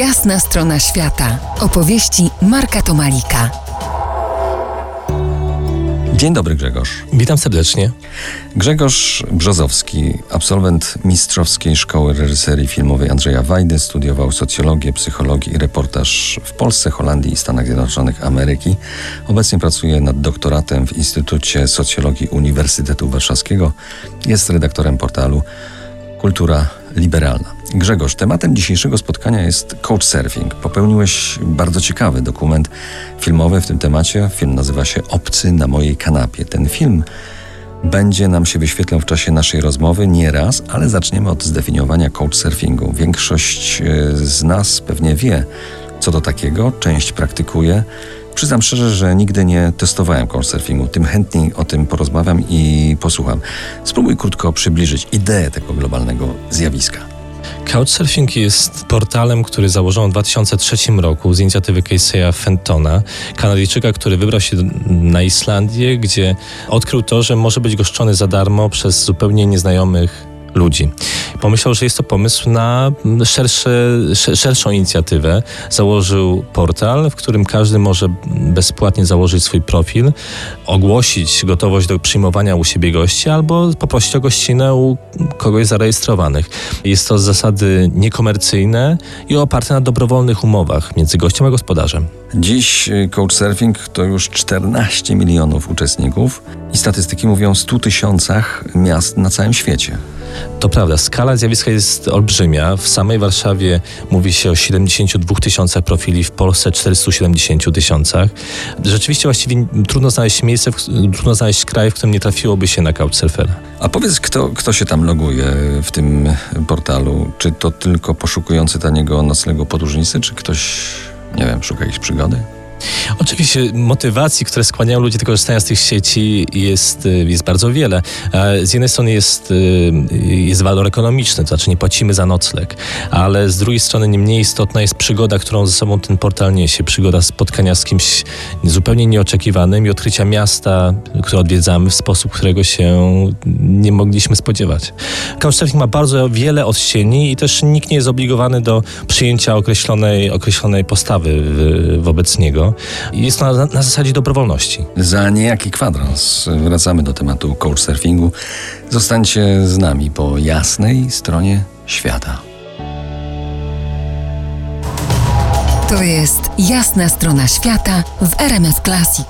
Jasna strona świata. Opowieści Marka Tomalika. Dzień dobry Grzegorz. Witam serdecznie. Grzegorz Brzozowski, absolwent Mistrzowskiej Szkoły Reżyserii Filmowej Andrzeja Wajdy, studiował socjologię, psychologię i reportaż w Polsce, Holandii i Stanach Zjednoczonych Ameryki. Obecnie pracuje nad doktoratem w Instytucie Socjologii Uniwersytetu Warszawskiego. Jest redaktorem portalu Kultura Liberalna. Grzegorz, tematem dzisiejszego spotkania jest couchsurfing. Popełniłeś bardzo ciekawy dokument filmowy w tym temacie. Film nazywa się Obcy na mojej kanapie. Ten film będzie nam się wyświetlał w czasie naszej rozmowy nie raz, ale zaczniemy od zdefiniowania couchsurfingu. Większość e, z nas pewnie wie, co to takiego, część praktykuje. Przyznam szczerze, że nigdy nie testowałem couchsurfingu, tym chętniej o tym porozmawiam i posłucham. Spróbuj krótko przybliżyć ideę tego globalnego zjawiska. Couchsurfing jest portalem, który założono w 2003 roku z inicjatywy Casey'a Fentona, Kanadyjczyka, który wybrał się na Islandię, gdzie odkrył to, że może być goszczony za darmo przez zupełnie nieznajomych ludzi. Pomyślał, że jest to pomysł na szersze, szerszą inicjatywę. Założył portal, w którym każdy może bezpłatnie założyć swój profil, ogłosić gotowość do przyjmowania u siebie gości albo poprosić o gościnę u kogoś zarejestrowanych. Jest to z zasady niekomercyjne i oparte na dobrowolnych umowach między gościem a gospodarzem. Dziś y, Couchsurfing to już 14 milionów uczestników i statystyki mówią o 100 tysiącach miast na całym świecie. To prawda, skala zjawiska jest olbrzymia. W samej Warszawie mówi się o 72 tysiącach profili, w Polsce 470 tysiącach. Rzeczywiście właściwie trudno znaleźć miejsce, trudno znaleźć kraj, w którym nie trafiłoby się na couchsurfera. A powiedz, kto, kto się tam loguje w tym portalu? Czy to tylko poszukujący taniego noclegu podróżnicy, czy ktoś, nie wiem, szuka jakiejś przygody? Oczywiście motywacji, które skłaniają ludzi do korzystania z tych sieci jest, y, jest bardzo wiele. Z jednej strony jest, y, jest walor ekonomiczny, to znaczy nie płacimy za nocleg, ale z drugiej strony nie mniej istotna jest przygoda, którą ze sobą ten portal niesie. Przygoda spotkania z kimś zupełnie nieoczekiwanym i odkrycia miasta, które odwiedzamy w sposób, którego się nie mogliśmy spodziewać. Couchsurfing ma bardzo wiele odcieni i też nikt nie jest obligowany do przyjęcia określonej, określonej postawy wobec niego. Jest to na, na zasadzie dobrowolności. Za niejaki kwadrans wracamy do tematu couchsurfingu. Zostańcie z nami po jasnej stronie świata. To jest jasna strona świata w RMS Classic.